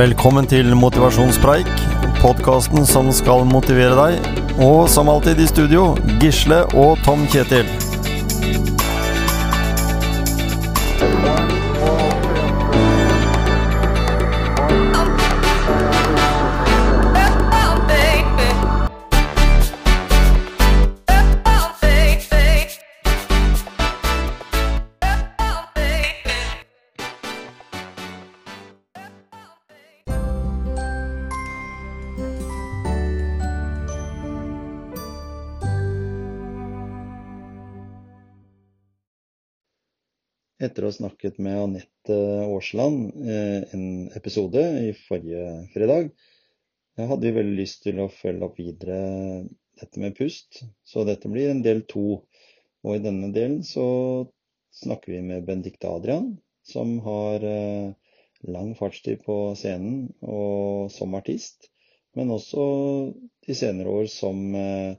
Velkommen til Motivasjonspreik, podkasten som skal motivere deg. Og som alltid i studio, Gisle og Tom Kjetil. Etter å ha snakket med Anette Aasland eh, en episode i forrige fredag, hadde vi veldig lyst til å følge opp videre dette med pust. Så dette blir en del to. Og i denne delen så snakker vi med Benedicte Adrian, som har eh, lang fartstid på scenen og som artist, men også de senere år som eh,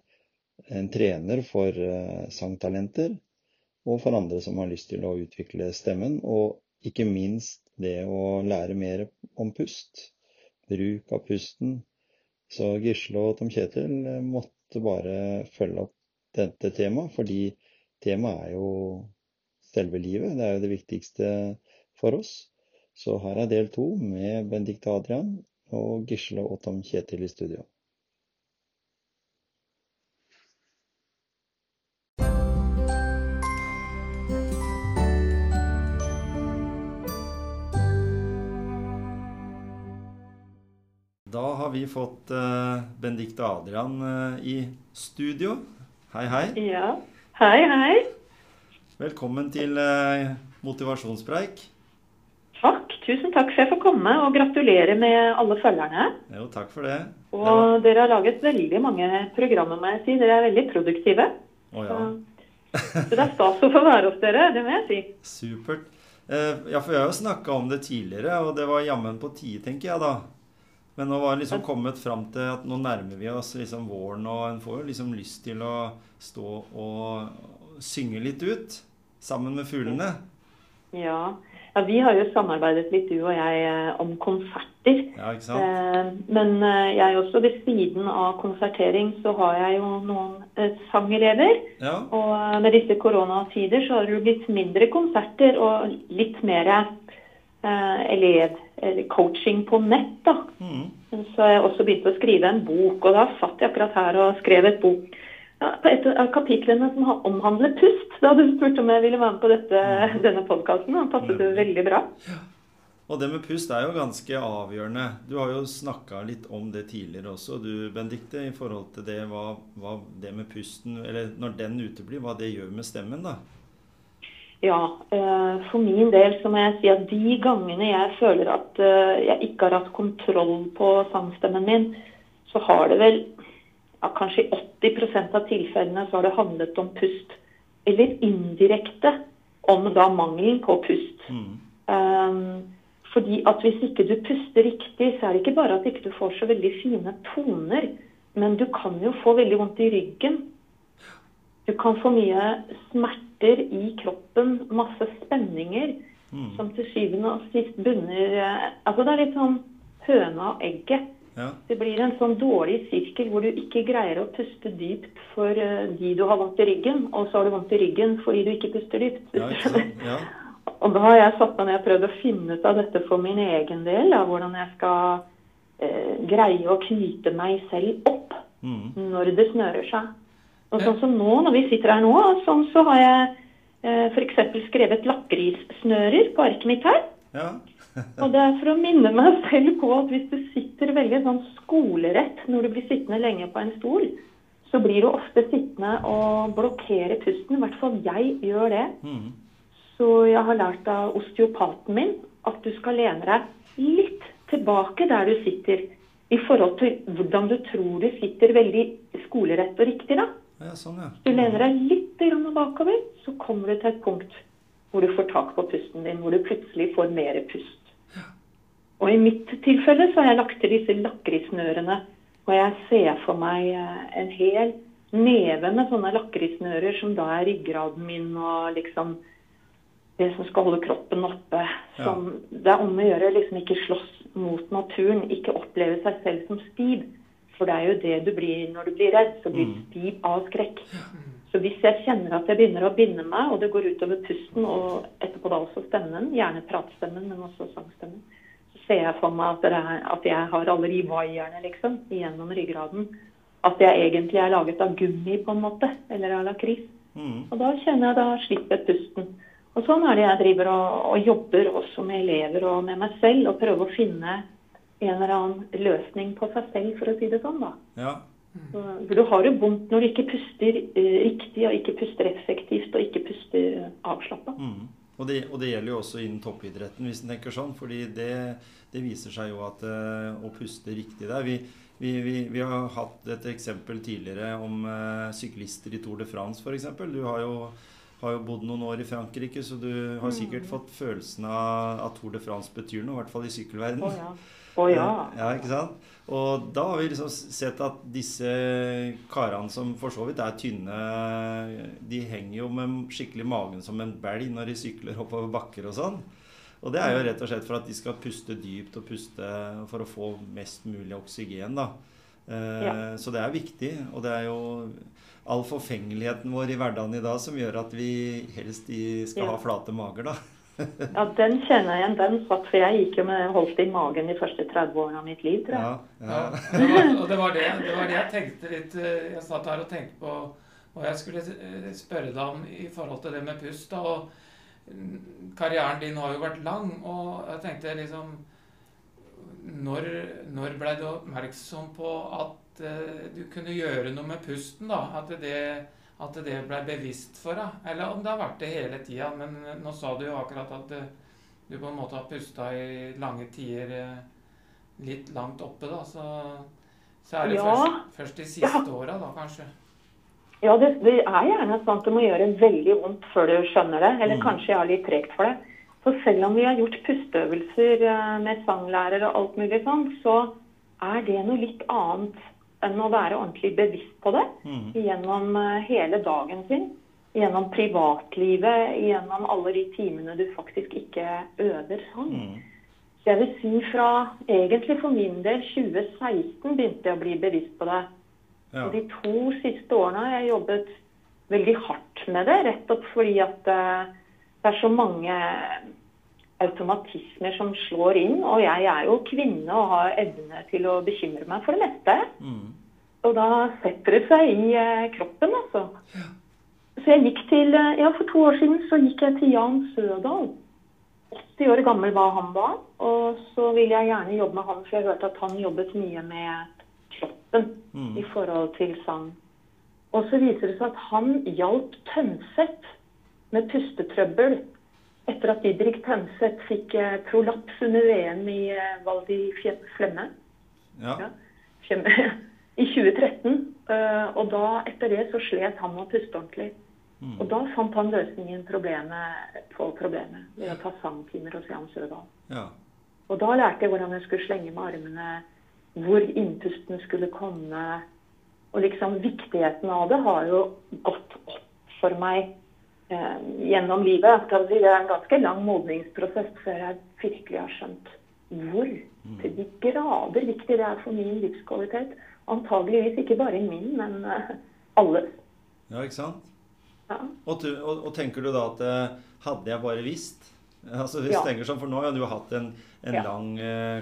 en trener for sangtalenter og for andre som har lyst til å utvikle stemmen, og ikke minst det å lære mer om pust. Bruk av pusten. Så Gisle og Tom Kjetil måtte bare følge opp dette temaet, fordi temaet er jo selve livet. Det er jo det viktigste for oss. Så her er del to med Benedicte Adrian og Gisle og Tom Kjetil i studio. Har vi fått uh, Benedicte Adrian uh, i studio. Hei, hei. Ja. Hei, hei. Velkommen til uh, motivasjonspreik. Takk. Tusen takk for jeg får komme, og gratulerer med alle følgerne. Jo, takk for det. Og ja. dere har laget veldig mange programmer, må jeg si. Dere er veldig produktive. Å ja. Så, så det er stas å få være hos dere, det må jeg si. Supert. ja, for vi har jo snakka om det tidligere, og det var jammen på tide, tenker jeg da. Men nå var det liksom kommet fram til at nå nærmer vi oss liksom våren, og en får jo liksom lyst til å stå og synge litt ut sammen med fuglene. Ja. ja vi har jo samarbeidet litt, du og jeg, om konserter. Ja, ikke sant? Eh, men jeg også, ved siden av konsertering, så har jeg jo noen eh, sangelever. Ja. Og med disse koronatider så har det jo blitt mindre konserter og litt mer eh, elev eller coaching på nett. da. Mm. Så jeg også begynte å skrive en bok, og da satt jeg akkurat her og skrev et bok ja, på et av kapitlene som omhandler pust. Da du spurte om jeg ville være med på dette, Mm. denne podkasten. Passet det veldig bra. Og det med pust er jo ganske avgjørende. Du har jo snakka litt om det tidligere også, du Benedicte, i forhold til det hva, hva det med pusten Eller når den uteblir, hva det gjør med stemmen, da. Ja, for min del så må jeg si at de gangene jeg føler at jeg ikke har hatt kontroll på sangstemmen min, så har det vel ja, kanskje i 80% av tilfellene så har det handlet om pust. Eller indirekte om da mangelen på pust. Mm. Um, fordi at hvis ikke du puster riktig, så er det ikke bare at ikke du får så veldig fine toner, men du kan jo få veldig vondt i ryggen. Du kan få mye smerter i kroppen, masse spenninger, Mm. som til syvende og sist bunner Altså det er litt sånn høna og egget. Ja. Det blir en sånn dårlig sirkel hvor du ikke greier å puste dypt for eh, de du har vondt i ryggen, og så har du vondt i ryggen fordi du ikke puster dypt. Ja, ikke? Ja. Og da har jeg satt meg ned og prøvd å finne ut av dette for min egen del. Da, hvordan jeg skal eh, greie å knyte meg selv opp Mm. når det snører seg. Og sånn som nå, når vi sitter her nå, sånn så har jeg eh, f.eks. skrevet lakrissnører på arket mitt her. ja. Og det er for å minne meg selv på at hvis du sitter veldig sånn skolerett når du blir sittende lenge på en stol, så blir du ofte sittende og blokkere pusten. I hvert fall jeg gjør det. Mm. Så jeg har lært av osteopaten min at du skal lene deg litt tilbake der du sitter. I forhold til hvordan du tror du sitter veldig skolerett og riktig. da. Ja, sånn, ja. Du lener deg litt bakover, så kommer du til et punkt hvor du får tak på pusten din, hvor du plutselig får mer pust. Og i mitt tilfelle så har jeg lagt til disse lakrissnørene, og jeg ser for meg eh, en hel neve med sånne lakrissnører som da er ryggraden min og liksom det som skal holde kroppen oppe. Som. Det er om å gjøre liksom ikke slåss mot naturen, ikke oppleve seg selv som stiv. For det er jo det du blir når du blir redd. Så blir du mm. stiv av skrekk. Så hvis jeg kjenner at jeg begynner å binde meg, og det går utover pusten, og etterpå da også stemmen, gjerne pratstemmen, men også sangstemmen, så ser jeg for meg at, er, at jeg har alle de vaierne liksom, gjennom ryggraden. At jeg egentlig er laget av gummi, på en måte, eller av lakris. Mm. Og da kjenner jeg da slipper pusten. Og sånn er det jeg driver og, og, jobber også med elever og med meg selv, og prøver å finne en eller annen løsning på seg selv, for å si det sånn. da. Ja. For du har jo vondt når du ikke puster eh, riktig, og ikke puster effektivt og ikke puster avslappa. Mm. Og, det, og det gjelder jo også innen toppidretten, hvis en tenker sånn. fordi det, det, viser seg jo at uh, å puste riktig der vi, vi, vi, vi, har hatt et eksempel tidligere om uh, syklister i Tour de France f.eks. Du har jo har jo bodd noen år i Frankrike, så du har sikkert mm. fått følelsen av at Tour de France betyr noe, i hvert fall i sykkelverdenen. Oh, ja. Oh, ja. ja, ikke sant? Og da har vi liksom sett at disse karene som for så vidt er tynne, de henger jo med skikkelig magen som en belg når de sykler oppover bakker og sånn. Og det er jo rett og slett for at de skal puste dypt og puste for å få mest mulig oksygen. da. Eh, ja. Så det er viktig. Og det er jo all forfengeligheten vår i hverdagen i dag som gjør at vi helst skal ja. ha flate mager, da. ja, den kjenner jeg igjen. Den satt, for jeg gikk jo med holdt i magen de første 30 årene av mitt liv, tror jeg. Ja, ja. det var, og det var det, det var det, jeg tenkte litt eh, Jeg satt her og tenkte på og jeg skulle eh, spørre deg om i forhold til det med pust. da, og mm, Karrieren din har jo vært lang, og jeg tenkte liksom Når, når ble du oppmerksom på at uh, du kunne gjøre noe med pusten. da, At det, at det ble bevisst for deg. Eller om det har vært det hele tida. Men nå sa du jo akkurat at uh, du på en måte har pusta i lange tider uh, litt langt oppe. da, Så, så er det ja. først, først, de siste ja. åra, da kanskje. Ja, det, det, er gjerne sånn at det må gjøre veldig vondt før du skjønner det. Eller mm. kanskje jeg har litt tregt for det. For selv om vi har gjort pusteøvelser med sanglærer og alt mulig sånn, så er det noe litt annet enn å være ordentlig bevisst på det mm. gjennom eh, hele dagen sin. Gjennom privatlivet, gjennom alle de timene du faktisk ikke øver sang. Mm. Så jeg vil si fra egentlig for min del 2016 begynte jeg å bli bevisst på det. Ja. Og de to siste årene har jeg jobbet veldig hardt med det, rett og slett fordi at uh, det er så mange automatismer som slår inn. Og jeg er jo kvinne og har evne til å bekymre meg for det meste. Mm. Og da setter det seg i eh, kroppen, altså. Ja. Så jeg gikk til eh, Ja, for to år siden så gikk jeg til Jan Sødal. 80 år gammel var han da. Og så ville jeg gjerne jobbe med han, for jeg hørte at han jobbet mye med kroppen mm. i forhold til sang. Og så viser det seg at han hjalp Tønseth med pustetrøbbel etter at Didrik Tønseth fikk eh, prolaps under VM i Val di Flemme. Ja. ja. I 2013. Eh, og da, etter det så slet han med å puste ordentlig. Mm. Og da fant han løsningen problemet, på problemet ved å ta sangtimer hos Jan Sødal. Ja. Og da lærte jeg hvordan jeg skulle slenge med armene, hvor innpusten skulle komme. Og liksom viktigheten av det har jo gått opp for meg eh, gjennom livet. Det er en ganske lang modningsprosess før jeg virkelig har skjønt hvor mm. til de grader viktig det er for min livskvalitet. Antageligvis ikke bare min, men alle. Ja, ikke sant? Ja. Og, du, og, og, tenker du da at uh, hadde jeg bare visst Altså hvis ja. tenker sånn, For nå har du hatt en, en ja. lang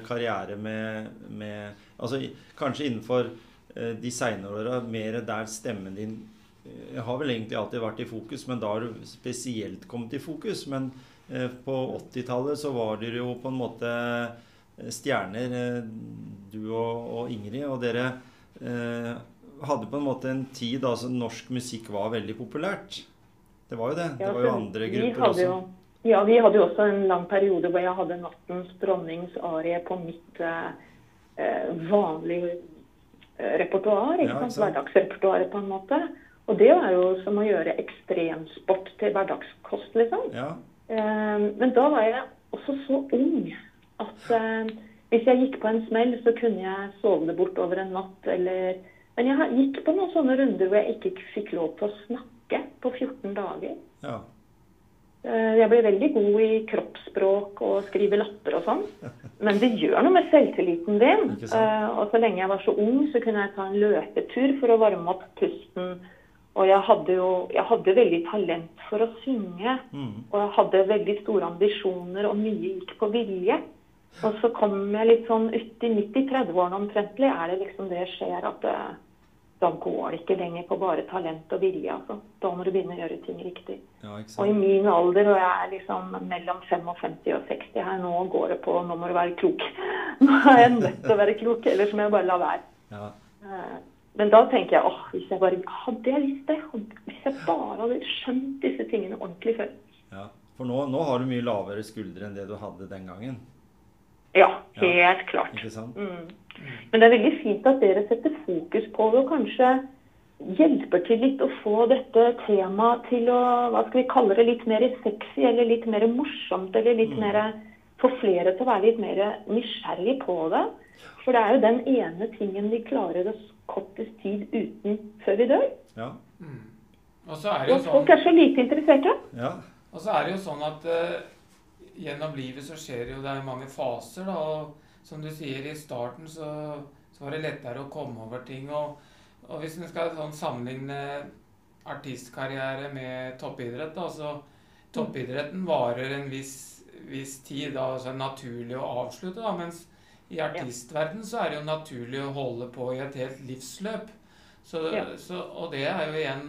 karriere med, med, altså Kanskje innenfor de seinere åra mer der stemmen din jeg har vel egentlig alltid vært i fokus, men da har du spesielt kommet i fokus. Men eh, på 80-tallet så var dere jo på en måte stjerner, eh, du og, og, Ingrid. Og dere eh, hadde på en måte en tid da altså norsk musikk var veldig populært. Det var jo det. Det var jo andre grupper også. Jo, ja, vi hadde jo også en lang periode hvor jeg hadde 'Nattens dronnings arie' på mitt eh, eh vanlige repertoar. Ja, Hverdagsrepertoaret, på en måte. Og det var jo som å gjøre ekstremsport til hverdagskost, liksom. Ja. Eh, men da var jeg også så ung at eh, hvis jeg gikk på en smell, så kunne jeg sove det bort over en natt. Eller Men jeg gikk på noen sånne runder hvor jeg ikke fikk lov til å snakke på 14 dager. Ja. Eh, jeg ble veldig god i kroppsspråk og skrive lapper og sånn. Men det gjør noe med selvtilliten din. Og så lenge jeg var så ung, så kunne jeg ta en løpetur for å varme opp pusten. Og jeg hadde jo jeg hadde veldig talent for å synge. Mm. Og jeg hadde veldig store ambisjoner, og mye gikk på vilje. Og så kom jeg litt sånn uti midt i 30-årene omtrentlig, er det liksom det skjer at det, da går det ikke lenger på bare talent og vilje. Altså. Da må du begynne å gjøre ting riktig. Ja, og i min alder, og jeg er liksom mellom 55 og 60 her, nå går det på nå må du være klok. Nå er jeg nødt til å være klok, ellers må jeg bare la være. Ja. Men da tenker jeg åh, hvis jeg bare hadde jeg visst det, hvis jeg bare hadde skjønt disse tingene ordentlig før. Ja, For nå, nå har du mye lavere skuldre enn det du hadde den gangen? Ja, helt ja. klart. Ikke sant? Mm. Men det er veldig fint at dere setter fokus på det, og kanskje hjelper til litt å få dette temaet til å hva skal vi kalle det, litt mer sexy eller litt mer morsomt. Eller litt mm. mer Få flere til å være litt mer nysgjerrig på det. For det er jo den ene tingen vi klarer oss kortest tid uten før vi dør. Ja. Mm. Og, så er det jo sånn, folk er så lite interesserte. Ja. Og så er det jo sånn at uh, gjennom livet så skjer det jo det er mange faser. da, og som du sier, i starten så, så var det lettere å komme over ting. Og, og hvis en skal sånn sammenligne artistkarriere med toppidrett, da, så toppidretten varer en viss, viss tid, da, altså naturlig å avslutte. da, mens i artistverden så er det jo naturlig å holde på i et helt livsløp. Så, ja. så, og det er jo igjen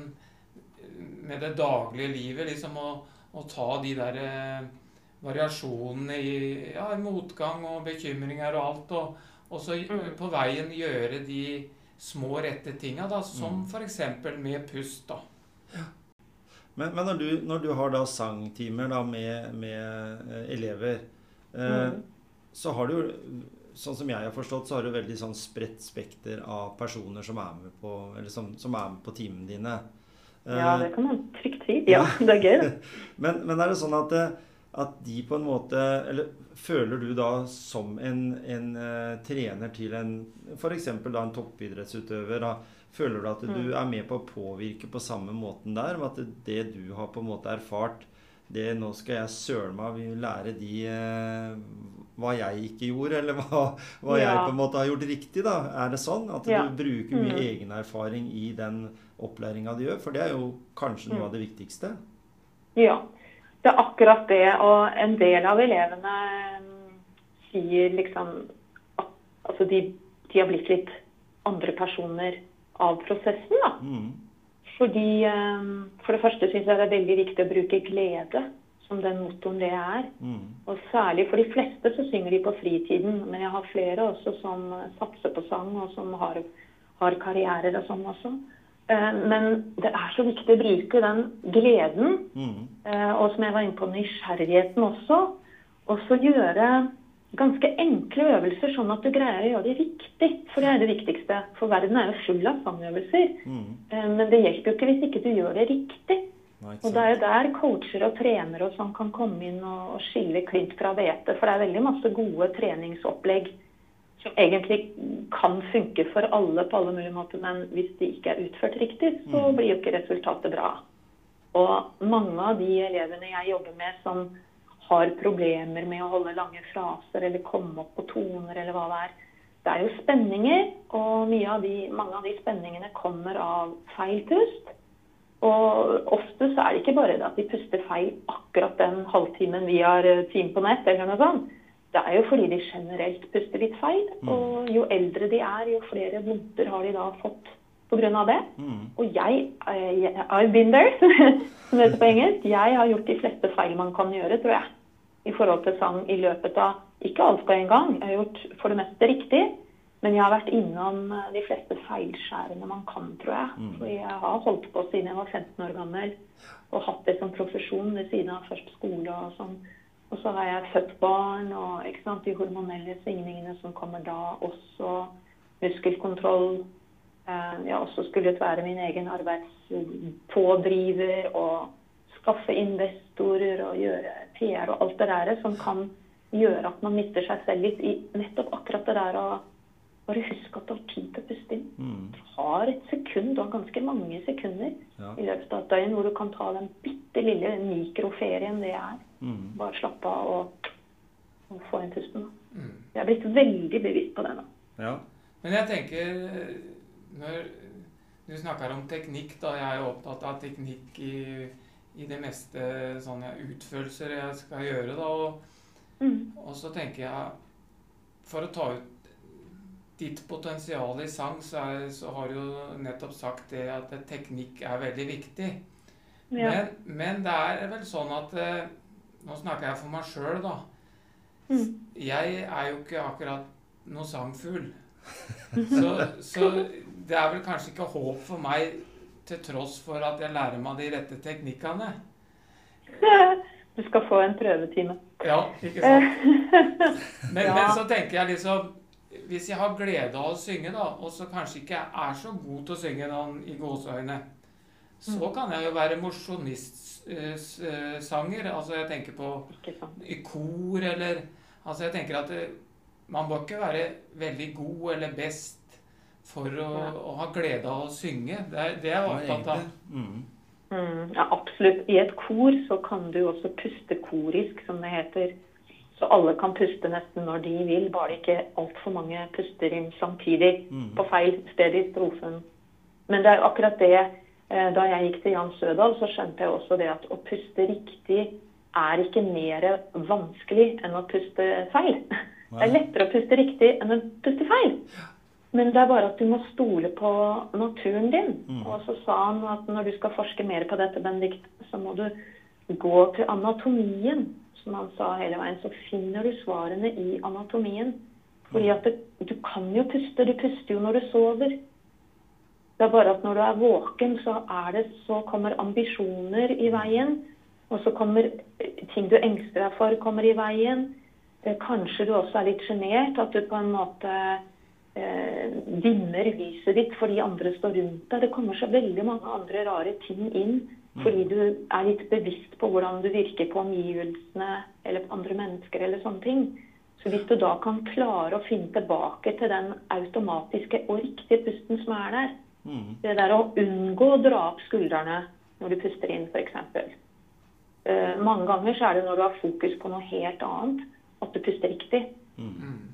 med det daglige livet, liksom å, å ta de der eh, variasjonene i, ja, motgang og bekymringer og alt. Og, og så mm. på veien gjøre de små, rette tinga, da, som mm. f.eks. med pust. da. Men, men når, du, når, du, har da sangtimer da med, med eh, elever, eh, mm. så har du Sånn som jeg har forstått, så har du veldig sånn spredt spekter av personer som er med på, eller som, som er med på timene dine. Ja, det kan man trygt si. Ja, det er gøy. men, men er det sånn at eh, at de på en måte Eller føler du da som en, en uh, trener til en f.eks. da en toppidrettsutøver da, Føler du at du mm. er med på å påvirke på samme måten der? At det du har på en måte erfart, det nå skal jeg søren meg lære de uh, hva jeg ikke gjorde, eller hva, hva ja. jeg på en måte har gjort riktig. da, Er det sånn? At ja. du bruker mye mm. egen erfaring i den opplæringa du gjør? For det er jo kanskje noe mm. av det viktigste. Ja, det er akkurat det. Og en del av elevene mm, sier liksom at altså de, de, har blitt litt andre personer av prosessen. da. Mm. Fordi mm, For det første syns jeg det er veldig viktig å bruke glede som den motoren det er. Mm. Og særlig for de fleste så synger de på fritiden. Men jeg har flere også som satser på sang, og som har, har karrierer og sånn også. Eh, men det er så viktig å bruke den gleden, mm. Eh, og som jeg var inne på, nysgjerrigheten også. Og så gjøre ganske enkle øvelser, sånn at du greier å gjøre det riktig. For det er det viktigste. For verden er jo full av sangøvelser. Mm. Eh, men det hjelper jo ikke hvis ikke du gjør det riktig. Og det er jo der coacher og trenere og sånn kan komme inn og skille klint fra hvete. For det er veldig masse gode treningsopplegg som egentlig kan funke for alle på alle mulige måter, men hvis de ikke er utført riktig, så mm. blir jo ikke resultatet bra. Og mange av de elevene jeg jobber med som har problemer med å holde lange fraser eller komme opp på toner eller hva det er, det er jo spenninger, og av de, mange av de spenningene kommer av feil pust. Og ofte så er det ikke bare det at de puster feil akkurat den halvtimen vi har time team på nett, eller noe sånt. Det er jo fordi de generelt puster litt feil. Mm. Og jo eldre de er, jo flere vondter har de da fått pga. det. Mm. Og jeg, jeg eh, I've been there, som det heter på engelsk. Jeg har gjort de fleste feil man kan gjøre, tror jeg. I forhold til sang i løpet av Ikke alt på en gang. Jeg har gjort for det meste riktig. Men jeg har vært innom eh, de fleste feilskjærene man kan, tror jeg. Mm. For jeg har holdt på siden jeg var 15 år gammel og hatt det som profesjon ved siden av først skole og sånn. Og så har jeg født barn og sant, de hormonelle svingningene som kommer da. Også muskelkontroll. Eh, jeg har også skullet være min egen arbeidspådriver og skaffe investorer og gjøre PR og alt det der som kan gjøre at man mister seg selv litt i nettopp akkurat det der å bare husk at du har tid til å puste inn. Mm. Du har et sekund, du har ganske mange sekunder Ja. i løpet av et døgn hvor du kan ta den bitte lille mikroferien det er. Mm. Bare slappe av og, og få inn pusten. Mm. Jeg er blitt veldig bevisst på det nå. Ja. Men jeg tenker Når du snakker om teknikk, da Jeg er jo opptatt av teknikk i, i det meste sånne utførelser jeg skal gjøre, da. Og, Mm. og så tenker jeg For å ta ut ditt potensial i sang, så, er, så har du jo nettopp sagt det at teknikk er veldig viktig. Ja. Men, men det er vel sånn at eh, Nå snakker jeg for meg sjøl, da. Mm. Jeg er jo ikke akkurat noe sangfugl. Så, så det er vel kanskje ikke håp for meg, til tross for at jeg lærer meg de rette teknikkene. Du skal få en prøvetime. Ja, ikke sant? Men, Ja. men så tenker jeg liksom Hvis jeg har glede av å synge, da, og så kanskje ikke er så god til å synge den i gåseøyne, så kan jeg jo være mosjonistsanger. Altså jeg tenker på i kor eller Altså jeg tenker at det, man må ikke være veldig god eller best for å, Ja. å ha glede av å synge. Det er det jeg var opptatt av. Mm. Mm, ja, absolutt. I et kor så kan du også puste korisk, som det heter. Så alle kan puste nesten når de vil, bare det ikke altfor mange puster inn samtidig Mm. på feil sted i strofen. Men det er jo akkurat det eh, Da jeg gikk til Jan Sødal, så skjønte jeg også det at å puste riktig er ikke mer vanskelig enn å puste feil. Det er lettere å puste riktig enn å puste feil. Men det er bare at du må stole på naturen din. Mm. Og så sa han at når du skal forske mer på dette, Benedikt, så må du gå til anatomien. Som han sa hele veien, så finner du svarene i anatomien. Fordi at det, du kan jo puste. Du puster jo når du sover. Det er bare at når du er våken, så, er det, så kommer ambisjoner i veien. Og så kommer ting du engster deg for, kommer i veien. Eh, Kanskje du også er litt sjenert. At du på en måte eh, dimmer lyset ditt fordi andre står rundt deg. Det kommer så veldig mange andre rare ting inn fordi du er litt bevisst på hvordan du virker på omgivelsene eller på andre mennesker eller sånne ting. Så hvis du da kan klare å finne tilbake til den automatiske og riktige pusten som er der, Mm. det der å unngå å dra opp skuldrene når du puster inn, f.eks. Uh, mange ganger så er det når du har fokus på noe helt annet, at du puster riktig. Mm.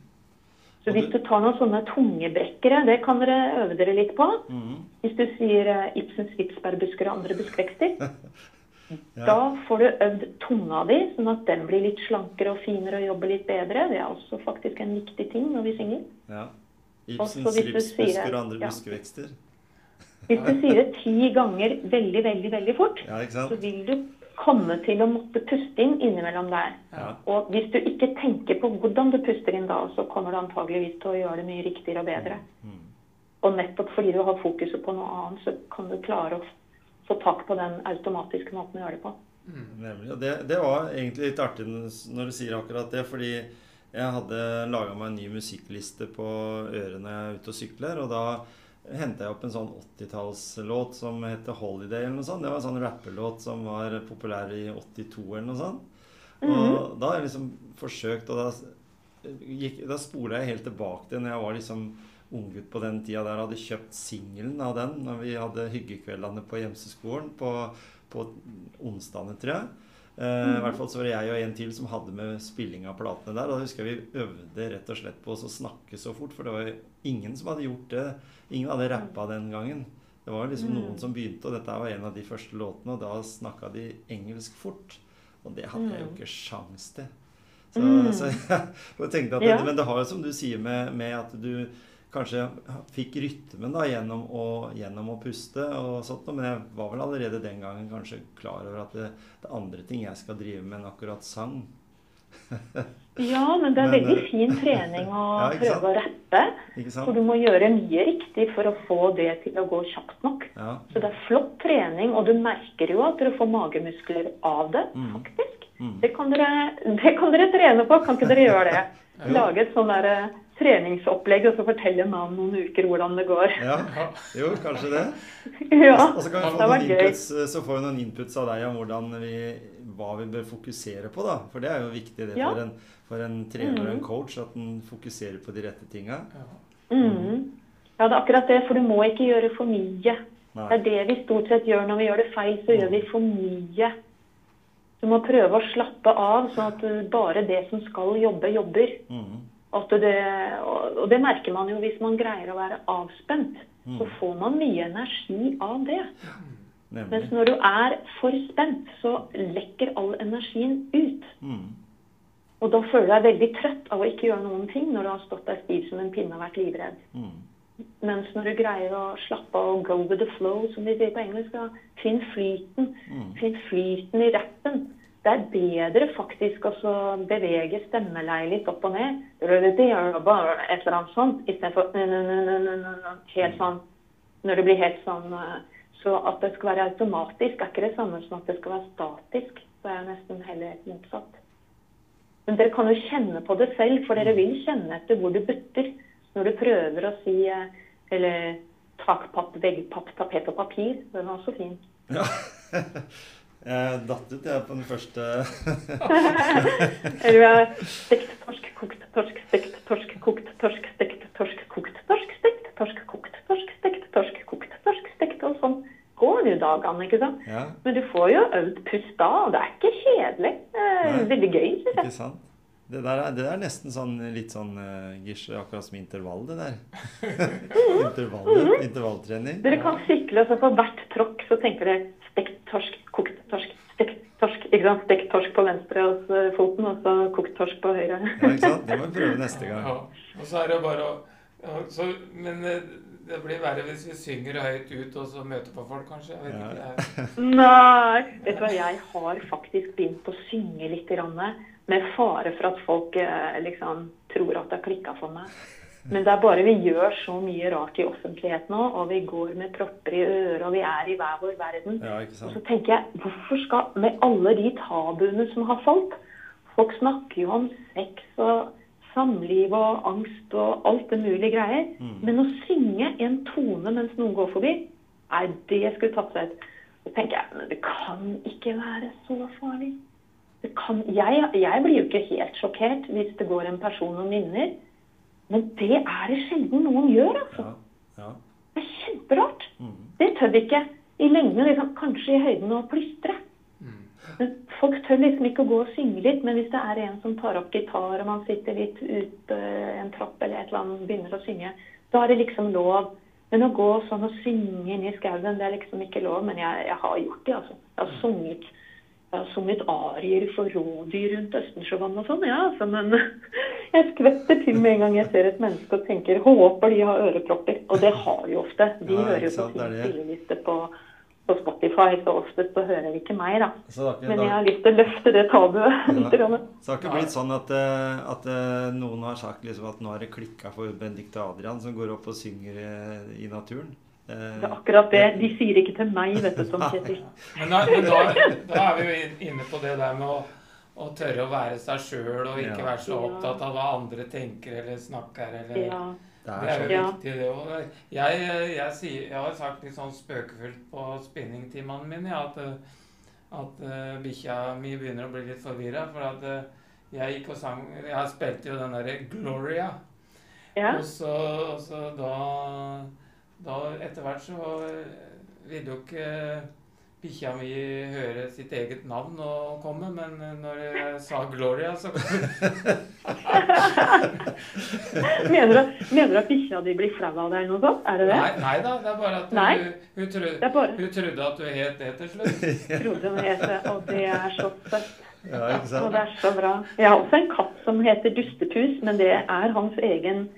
Så hvis du- tar noen sånne tungebrekkere, det kan dere øve dere litt på. Mm. Hvis du sier eh, Ibsens vitsbærbusker og andre buskvekster, Ja. da får du øvd tunga di, sånn at den blir litt slankere og finere og jobber litt bedre. Det er også faktisk en viktig ting når vi synger. ja. Ibsens hvis ripsbusker og andre ja. buskevekster. Hvis du sier det ti ganger veldig, veldig, veldig fort, Ja, så vil du komme til å måtte puste inn innimellom der. Ja. Og hvis du ikke tenker på hvordan du puster inn da, så kommer du antageligvis til å gjøre det mye riktigere og bedre. Mm. Og nettopp fordi du har fokuset på noe annet, så kan du klare å få tak på den automatiske måten å gjøre det på. Nemlig. Det, det var egentlig litt artig når du sier akkurat det, fordi jeg hadde laga meg en ny musikkliste på ørene ute og sykler, og da henta jeg opp en sånn 80-tallslåt som heter 'Holiday' eller noe sånt. Det var en sånn rappelåt som var populær i 82 eller noe sånt. Og da har jeg liksom forsøkt, og da, gikk, da spola jeg helt tilbake til når jeg var liksom unggutt på den tida der hadde kjøpt singelen av den når vi hadde hyggekveldene på Gjemseskolen på, på onsdagene, tror jeg. Eh, I hvert fall så var det jeg og en til som hadde med spilling av platene der. Og da husker jeg vi øvde rett og slett på oss å snakke så fort, for det var jo ingen som hadde gjort det. Ingen hadde rappa den gangen. Det var liksom noen som begynte, og dette var en av de første låtene, og da snakka de engelsk fort. Og det hadde jeg jo ikke sjans til. Så, Mm. så jeg, tenkte at det, Men det har jo som du sier med, med at du kanskje fikk rytmen da gjennom å, gjennom å puste og sånt, men jeg var vel allerede den gangen kanskje klar over at det, det er andre ting jeg skal drive med enn akkurat sang. Ja, men det er Men, veldig eh, fin trening å Ja, prøve å rappe. For du må gjøre mye riktig for å få det til å gå kjapt nok. Ja. Så det er flott trening, og du merker jo at dere får magemuskler av det, Mm. faktisk. Mm. Det kan, dere, det kan dere trene på. Kan ikke dere gjøre det? Lage et sånn der eh, treningsopplegg og så fortelle meg om noen uker hvordan det går. ja. Jo, kanskje det. Ja, Og så kan vi få det noen inputs, så får vi noen inputs av deg om vi, hva vi bør fokusere på. da. For det er jo viktig det Ja. for, en, for en trener og en Mhm. coach, at en fokuserer på de rette tinga. Ja. Mm. Ja, det er akkurat det, for du må ikke gjøre for mye. Nei. Det er det vi stort sett gjør når vi gjør det feil, så gjør vi for mye. Du må prøve å slappe av, sånn at bare det som skal jobbe, jobber. Mhm. At det, og det merker man jo hvis man greier å være avspent. Så Mm. får man mye energi av det. Nemlig. Mens når du er for spent, så lekker all energien ut. Mm. Og da føler du deg veldig trøtt av å ikke gjøre noen ting når du har stått der stiv som en pinne og vært livredd. Mm. Mens når du greier å slappe av og go with the flow, som de sier på engelsk, da, finn flyten. Mm. Finn flyten i rappen. Det er bedre faktisk å bevege stemmeleiet litt opp og ned. Et eller annet sånt, istedenfor helt sånn Når det blir helt sånn eh, Så at det skal være automatisk, er ikke det samme som at det skal være statisk. Det er nesten heller motsatt. Men dere kan jo kjenne på det selv, for dere vil kjenne etter hvor det butter. Når du prøver å si eh, eller takpapp, veggpapp, tapet og papir. Den er også fin. Ja. Jeg datt ut, jeg, på den første Eller vi har stekt torsk, kokt torsk, stekt torsk, kokt torsk, stekt torsk, kokt torsk, stekt torsk, kokt torsk, stekt torsk, kokt torsk, stekt og sånn går jo dagene, ikke sant? Ja, Men du får jo øvd pust da, og det er ikke kjedelig. Det er Nei. veldig gøy, synes jeg. ikke sant? Det der er, det der er nesten sånn litt sånn uh, Gisle, akkurat som intervall, det der. Intervall, intervalltrening. Dere kan sykle, og så på hvert tråkk så tenker dere stekt torsk. Ikke sant? Stekt torsk på venstre hos så foten, og så kokt torsk på høyre. Ja, ikke sant? Det må vi prøve neste gang. Ja. Og så er det bare å ja, så, Men eh, det blir verre hvis vi synger høyt ut og så møter på folk, kanskje. Jeg vet Ja. ikke. Nei! Vet du hva, jeg har faktisk begynt å synge litt, med fare for at folk eh, liksom tror at det har klikka for meg. Men det er bare vi gjør så mye rart i offentlighet nå, og vi går med propper i øret, og vi er i hver vår verden. Ja, ikke Og så tenker jeg, hvorfor skal Med alle de tabuene som har falt Folk snakker jo om sex og samliv og angst og alt det mulige greier. Mm. Men å synge en tone mens noen går forbi, nei, det skulle tatt seg ut. Så tenker jeg, men det kan ikke være så farlig. Det kan, jeg, jeg blir jo ikke helt sjokkert hvis det går en person og nynner. Men det er det sjelden noen gjør, altså. Ja. ja. Det er kjemperart. Mm. Det tør vi ikke i lengden, liksom, kanskje i høyden og plystre. mm. Men folk tør liksom ikke å gå og synge litt, men hvis det er en som tar opp gitar, og man sitter litt ute en trapp eller et eller annet begynner å synge, da er det liksom lov. Men å gå sånn og synge inn i skauen, det er liksom ikke lov. Men jeg, jeg har gjort det, altså. Jeg har sunget, jeg har et arier for rådyr rundt Østensjøvann og sånn, ja, altså. Men jeg skvetter til med en gang jeg ser et menneske og tenker håper de har ørepropper. Og det har de ofte. De Ja, hører jo på sin spilleliste på, på Spotify, så oftest så hører de ikke meg, da. Ikke, Men jeg har lyst til å løfte det tabuet. litt. grann. Så det har ikke blitt sånn at, eh, at eh, noen har sagt liksom at nå har det klikka for Benedicte Adrian som går opp og synger eh, i naturen? Eh, Det er akkurat det. De sier ikke til meg, vet du, som Kjetil. Men, da, men da, da er vi jo inne på det der med å, å tørre å være seg sjøl og ikke Ja. være så opptatt av hva andre tenker eller snakker. Eller, Ja. det er jo. Viktig, det òg. Jeg, jeg, sier- jeg har sagt litt sånn spøkefullt på spinningtimene mine at, eh, at uh, bikkja mi begynner å bli litt forvirra. For at eh, jeg gikk og sang Jeg spilte jo den derre Gloria. ja. Og så, og så da, da Etter hvert så eh, ville jo ikke bikkja mi høre sitt eget navn og komme, men eh, når jeg sa Gloria, så Mener du, mener du at bikkja di blir flau av deg eller noe sånt? Er det det? Nei, nei da, det er bare at hun, hun, trodde, Det er bare hun trodde at du het det til slutt. trodde hun het det, og det er så søtt. Ja, ikke Og det er så bra. Jeg har også en katt som heter Dustepus, men det er hans egen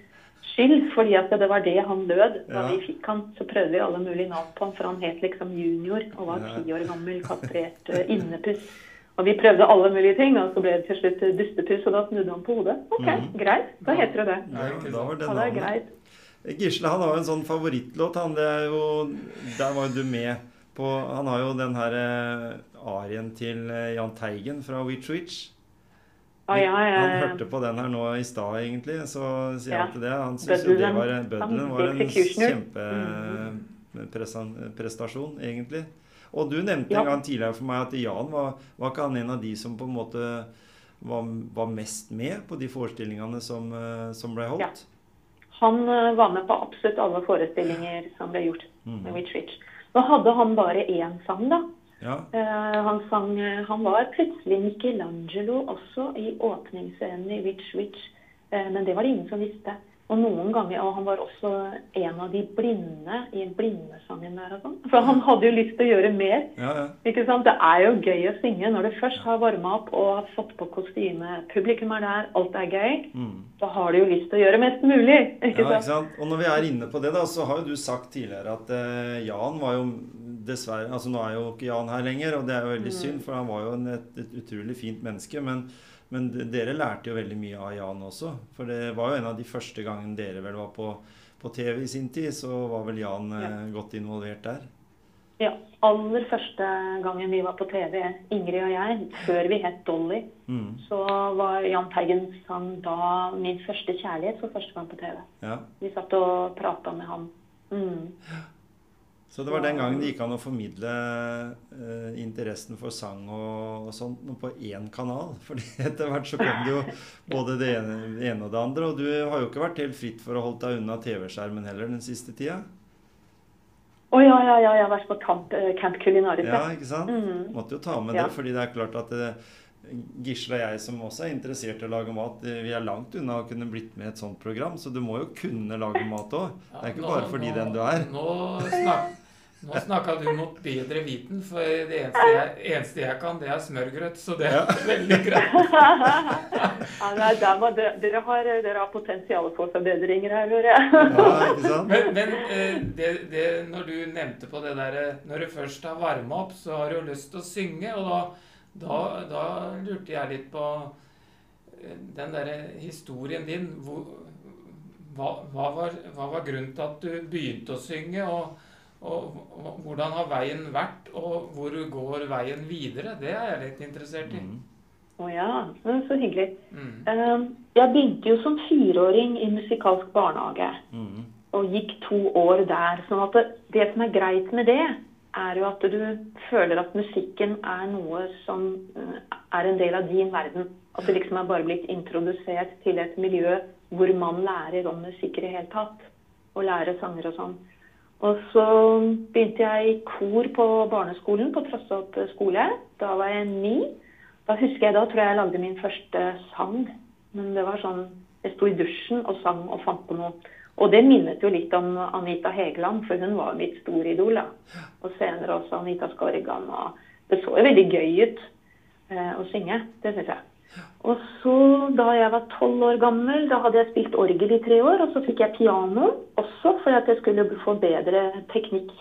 skyld, fordi at det var det han lød da Ja. vi fikk han. Så prøvde vi alle mulige navn på han, for han het liksom Junior og var Ja. ti år gammel, kastrert eh, innepuss. Og vi prøvde alle mulige ting, og så ble det til slutt dustepuss, og da snudde han på hodet. OK, mm. greit. Da heter det det. Ja, da var det Ja, det er greit. Gisle han har jo en sånn favorittlåt. Han, det er jo, der var jo du med på Han har jo den her eh, arien til eh, Jahn Teigen fra Witch Witch. Ja, ja, ja, Han hørte på den her nå i stad, egentlig. Så sier Ja. han til det. Han syns jo det var Bøddelen var en kjempeprestasjon, egentlig. Og du nevnte en gang tidligere for meg at Jan var, var ikke han en av de som på en måte var, var mest med på de forestillingene som, eh, som ble holdt? Han eh, var med på absolutt alle forestillinger som ble gjort Mm. med Witch Witch. Nå hadde han bare én sang, da. Ja. Uh, han, sang, eh, han var plutselig Michelangelo også i åpningsscenen i Witch Witch, uh, men det var det ingen som visste. Og noen ganger, og han var også en av de blinde i blindesangen der og sånn. For han hadde jo lyst til å gjøre mer. Ja, ja. Ikke sant? Det er jo gøy å synge når du først har varma opp og har fått på kostyme. Publikum er der, alt er gøy. Mm. Da har du jo lyst til å gjøre mest mulig. Ikke Ja, ikke sant? sant? Og når vi er inne på det, da, så har jo du sagt tidligere at eh, Jan var jo dessverre Altså nå er jo ikke Jan her lenger, og det er jo veldig synd, for han var jo en, et, et utrolig fint menneske. Men, men dere lærte jo veldig mye av Jan også. For det var jo en av de første gangene dere vel var på, på TV i sin tid, så var vel Jan ja. godt involvert der. Ja. Aller første gangen vi var på TV, Ingrid og jeg, før vi het Dolly, Mm. så var Jan Teigen da 'Min første kjærlighet' for første gang på TV. Ja. Vi satt og prata med han. Mm. Så det var den gangen det gikk an å formidle eh, interessen for sang og, og sånt på én kanal. Fordi etter hvert så kom det jo både det ene, det ene og det andre. Og du har jo ikke vært helt fritt for å holde deg unna TV-skjermen heller den siste tida. Å ja, ja, ja, jeg har vært på Camp, uh, camp Culinaris. Ja, ikke sant? Mhm. Måtte jo ta med Ja. det, fordi det er klart at det, Gisle og jeg som også er interessert i å lage mat, eh, vi er langt unna å kunne blitt med i et sånt program. Så du må jo kunne lage mat òg. Det er ikke nå- bare fordi nå- den du er. Nå, snak, nå snakka du mot bedre viten, for det eneste jeg, eneste jeg kan, det er smørgrøt. Så det er veldig greit. Ja, nei, der dere, dere, har, dere har potensial for forbedringer her, hører jeg. Ja, ikke sant? Men, men eh, det, det, når du nevnte på det der eh, Når du først har varma opp, så har du jo lyst til å synge. Og da, da, da lurte jeg litt på eh, den derre historien din. Hvor, hva, hva, var, hva var grunnen til at du begynte å synge? Og, og, og hvordan har veien vært? Og hvor går veien videre? Det er jeg litt interessert i. Mm. Å ja, men så hyggelig. Mm. Eh, Jeg begynte jo som fireåring i musikalsk barnehage. Mm. og gikk to år der. sånn at det, det som er greit med det, er jo at du føler at musikken er noe som eh, er en del av din verden. At det liksom er bare blitt introdusert til et miljø hvor man lærer om musikk i det hele tatt. Og lærer sanger og sånn. Og så begynte jeg i kor på barneskolen på Trossopp skole. Da var jeg ni. Da husker jeg, da tror jeg jeg lagde min første sang. Men det var sånn Jeg sto i dusjen og sang og fant på noe. Og det minnet jo litt om Anita Hegeland, for hun var mitt store idol. da. Og senere også Anita Skorgan. Og det så jo veldig gøy ut eh, å synge. Det syns jeg. Og så, da jeg var tolv år gammel, da hadde jeg spilt orgel i tre år. Og så fikk jeg piano også, for at jeg skulle få bedre teknikk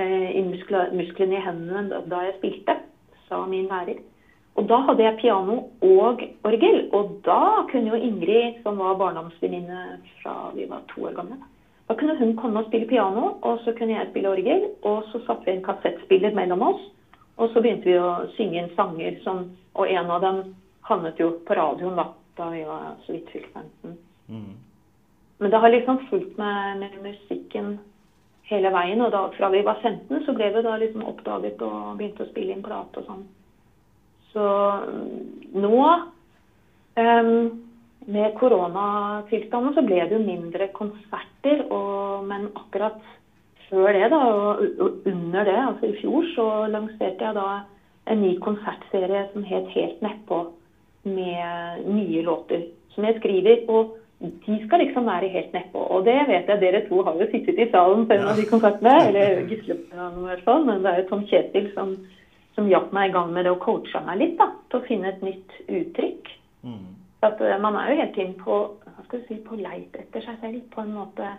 eh, i muskler, musklene i hendene da- jeg spilte, sa min lærer. Og da hadde jeg piano og orgel. Og da kunne jo Ingrid, som var barndomsvenninne fra vi var to år gamle, da kunne hun komme og spille piano, og så kunne jeg spille orgel. Og så satte vi en kassettspiller mellom oss, og så begynte vi å synge inn sanger som Og en av dem havnet jo på radioen da, da vi var så vidt fylt 15. Mm. Men det har liksom fulgt med, med musikken hele veien. Og da, fra vi var 15, så ble vi da liksom oppdaget og begynte å spille inn plate og sånn. Så mm, nå, em, med koronatilstanden, så ble det jo mindre konserter. Og, men akkurat før det, da, og under det, altså i fjor, så lanserte jeg da en ny konsertserie som het Helt nedpå, med nye låter som jeg skriver. og de skal liksom være helt nedpå. Og det vet jeg dere to har jo sittet i salen på en av de konsertene. Eller Gisle i hvert fall. Men det er jo Tom Kjetil som, som hjalp meg i gang med det og coacha meg litt da, til å finne et nytt uttrykk. Mm. At eh, Man er jo hele tiden på, si, på leit etter seg selv. På en måte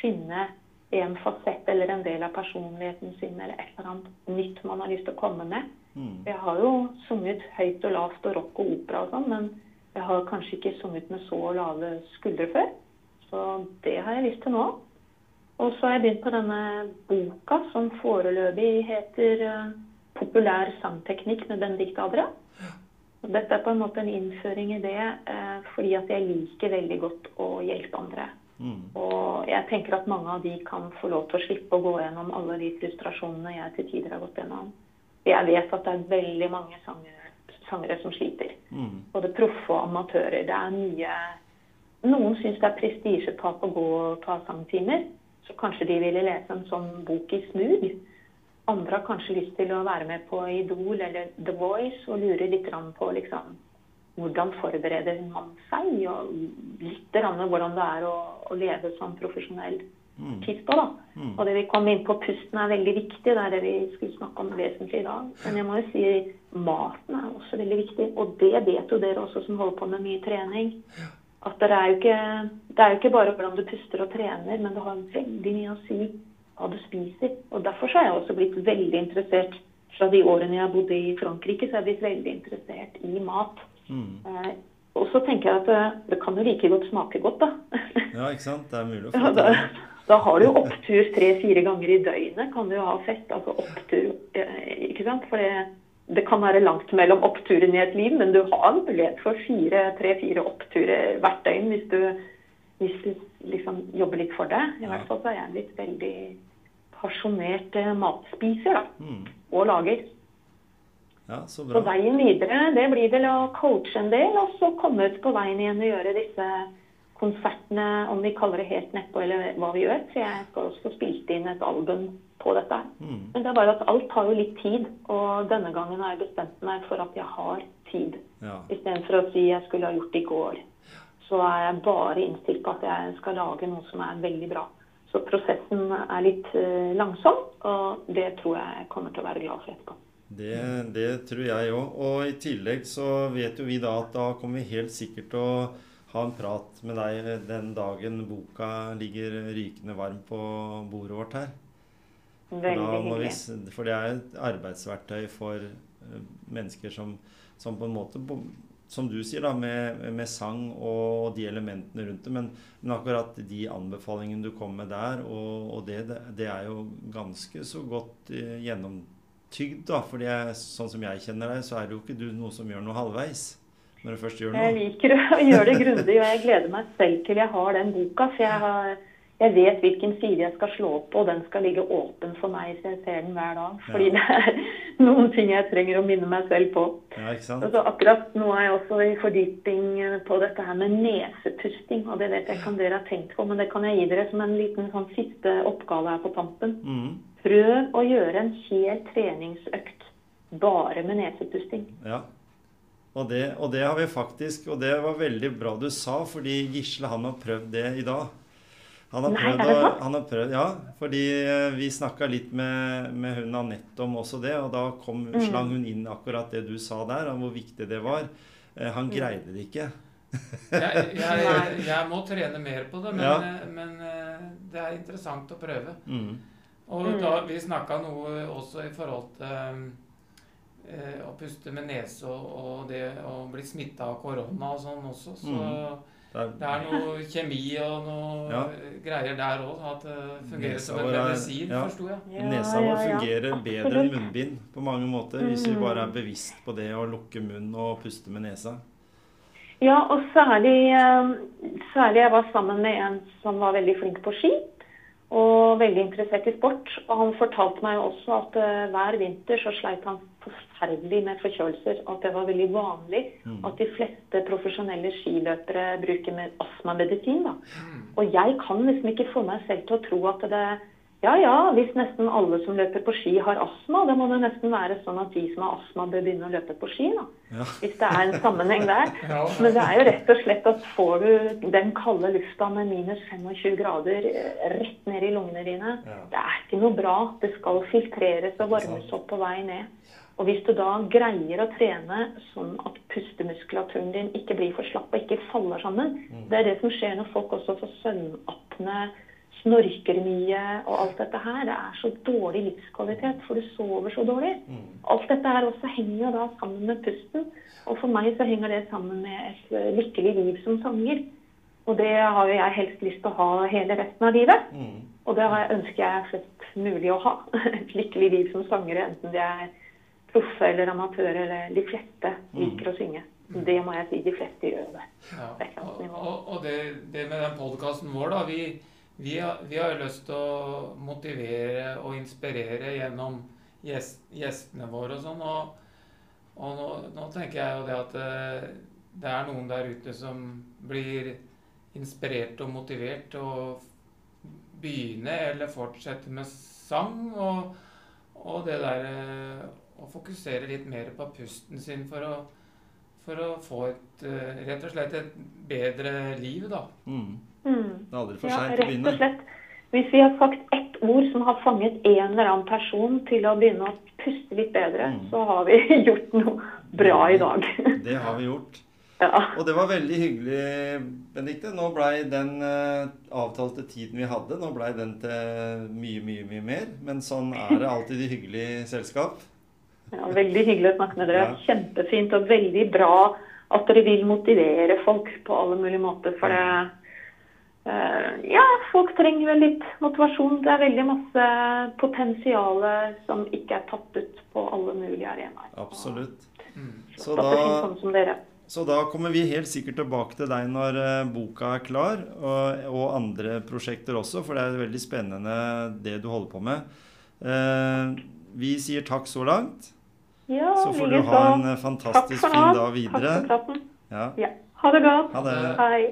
finne en fasett eller en del av personligheten sin eller et eller annet nytt man har lyst til å komme med. Mm. Jeg har jo sunget høyt og lavt og rock og opera og sånn, men jeg har kanskje ikke sunget med så lave skuldre før. Så det har jeg lyst til nå. Og så har jeg begynt på denne boka som foreløpig heter eh, 'Populær sangteknikk med Benedicte Adria'. Og Dette er på en måte en innføring i det eh, fordi at jeg liker veldig godt å hjelpe andre. Mm. Og jeg tenker at mange av de kan få lov til å slippe å gå gjennom alle de frustrasjonene jeg til tider har gått gjennom. Jeg vet at det er veldig mange sangere, sangere som sliter. Mm. Både proffe og amatører. Det er mye noen syns det er prestisjetap å gå og ta sangtimer. Så kanskje de ville lese en sånn bok i smug. Andre har kanskje lyst til å være med på Idol eller The Voice og lure litt på liksom, hvordan forbereder man seg, og litt hvordan det er å, å leve som profesjonell mm. artist Mm. Og det vi kom inn på pusten er veldig viktig, det er det vi skulle snakke om vesentlig i dag. Men jeg må jo si maten er også veldig viktig, og det vet jo dere også som holder på med mye trening. At det er jo ikke, det er jo ikke bare hvordan du puster og trener, men det har veldig mye å si hva du spiser. Og derfor har jeg også blitt veldig interessert fra de årene jeg har bodd i Frankrike, så jeg har blitt veldig interessert i mat. Mm. Eh, og så tenker jeg at det, eh, det kan jo like godt smake godt, da. ja, ikke sant. Det er mulig å få det. Ja, da har du jo opptur tre-fire ganger i døgnet. Kan du jo ha fett. Altså opptur, eh, ikke sant. For det, det kan være langt mellom oppturene i et liv, men du har mulighet for tre-fire oppturer hvert døgn hvis du, hvis du liksom jobber litt for det. I hvert fall så er jeg blitt veldig pasjonert matspiser, da. Mm. Og lager. Ja, så bra. Så veien videre, det blir vel å coache en del, og så komme ut på veien igjen og gjøre disse konsertene, om vi kaller det helt nedpå eller hva vi gjør. Så jeg skal også spilt inn et album på dette. Mm. Men det er bare at alt tar jo litt tid, og denne gangen har jeg bestemt meg for at jeg har tid. Ja. Istedenfor å si jeg skulle ha gjort det i går. Så er jeg bare innstilt på at jeg skal lage noe som er veldig bra. Så prosessen er litt uh, langsom, og det tror jeg kommer til å være glad for etterpå. Det, det tror jeg òg. Og i tillegg så vet jo vi da at da kommer vi helt sikkert til å ha en prat med deg den dagen boka ligger rykende varm på bordet vårt her. Veldig hyggelig. For det er et arbeidsverktøy for eh, mennesker som, som, på en måte Som du sier, da, med, med sang og de elementene rundt det. Men, men, akkurat de anbefalingene du kom med der, og, og det, det, er jo ganske så godt uh, gjennomtygd. da. For sånn som jeg kjenner deg, så er det jo ikke du noe som gjør noe halvveis. Når du først gjør noe. Jeg liker å gjøre det grundig, og jeg gleder meg selv til jeg har den boka. For jeg, har, jeg vet hvilken side jeg skal slå på, og den skal ligge åpen for meg så jeg ser den hver dag. Fordi ja. det er noen ting jeg trenger å minne meg selv på. Ja? Altså, akkurat nå er jeg også i fordyping på dette her med nesepusting. Og det vet jeg ikke om dere har tenkt på, men det kan jeg gi dere som en liten sånn siste oppgave her på tampen. Mm. Prøv å gjøre en hel treningsøkt bare med nesepusting. Ja. Og det, og det, har vi faktisk Og det var veldig bra du sa, fordi Gisle han har prøvd det i dag. Han har prøvd, Nei, han har prøvd Ja, fordi eh, vi snakka litt med, med hun Anette om også det, og da kom, mm. slang hun inn akkurat det du sa der, om hvor viktig det var. Eh, han mm. greide det ikke. jeg, jeg, jeg, må trene mer på det, men, ja. men, eh, det er interessant å prøve. Mm. Og mm. da, vi snakka noe også i forhold til eh, å puste med nese og, og det å bli smitta av korona og sånn også. Så mm. Det er noe kjemi og noe ja. greier der òg. At det fungerer Nesa som en medisin, ja. forsto jeg. Ja, Nesa vår fungerer bedre enn munnbind på mange måter. Hvis vi bare er mm. bevisst på det å lukke munnen og puste med nesa. Ja, og særlig, eh, særlig jeg var sammen med en som var veldig flink på ski og veldig interessert i sport. Og han fortalte meg også at hver vinter så sleit han forferdelig med forkjølelser. At det var veldig vanlig mm. at de fleste profesjonelle skiløpere bruker med astmamedisin. Mm. Og jeg kan liksom ikke få meg selv til å tro at det ja ja, hvis nesten alle som løper på ski har astma, da må det nesten være sånn at de som har astma, bør begynne å løpe på ski. da. Ja. Hvis det er en sammenheng der. Ja. Men det er jo rett og slett at får du den kalde lufta med minus 25 grader eh, rett ned i lungene dine, ja. det er ikke noe bra. Det skal filtreres og varmes opp på vei ned. Og hvis du da greier å trene sånn at pustemuskulaturen din ikke blir for slapp og ikke faller sammen mm. Det er det som skjer når folk også får søvnapne snorker mye og alt dette her. Det er så dårlig livskvalitet, for du sover så dårlig. Mm. Alt dette her også henger da sammen med pusten. Og for meg så henger det sammen med et eh, lykkelig liv som sanger. Og det har jo jeg helst lyst til å ha hele resten av livet. Mm. Og det ønsker jeg flest mulig å ha. Et lykkelig liv som sangere, enten de er proffe eller amatører, eller de fleste mm. liker å synge. Det må jeg si, de fleste gjør det. Ja. Og, og det, det, med den podkasten vår, da. vi vi har, vi har lyst til å motivere og inspirere gjennom gjest, gjestene våre og sånn. Og, og nå, nå, tenker jeg jo det at det, eh, det, er noen der ute som blir inspirert og motivert til å begynne eller fortsette med sang. Og, og det der eh, å fokusere litt mer på pusten sin for å, for å få et eh, rett og slett et bedre liv, da. Mm. Mm. Det er aldri for Ja, å begynne. rett og slett. Hvis vi har sagt ett ord som har fanget en eller annen person til å begynne å puste litt bedre, Mm. så har vi gjort noe bra i dag. Det har vi gjort. ja. Og det var veldig hyggelig, Benedicte. Nå blei den uh, avtalte tiden vi hadde, nå blei den til mye, mye, mye mer. Men sånn er det alltid i hyggelig selskap. ja, Veldig hyggelig å snakke med dere. Ja. Kjempefint og veldig bra at dere vil motivere folk på alle mulige måter. For det Ja, folk trenger vel litt motivasjon. Det er veldig masse potensial som ikke er tatt ut på alle mulige arenaer. Absolutt. Mm. Så da... så da kommer vi helt sikkert tilbake til deg når eh, boka er klar, og, og andre prosjekter også, for det er veldig spennende det du holder på med. Eh, vi sier takk så langt. Ja, Så får du ha en eh, fantastisk fin dag videre. Takk for praten. Ja. Ja. Ha det godt. Ha det. Hei.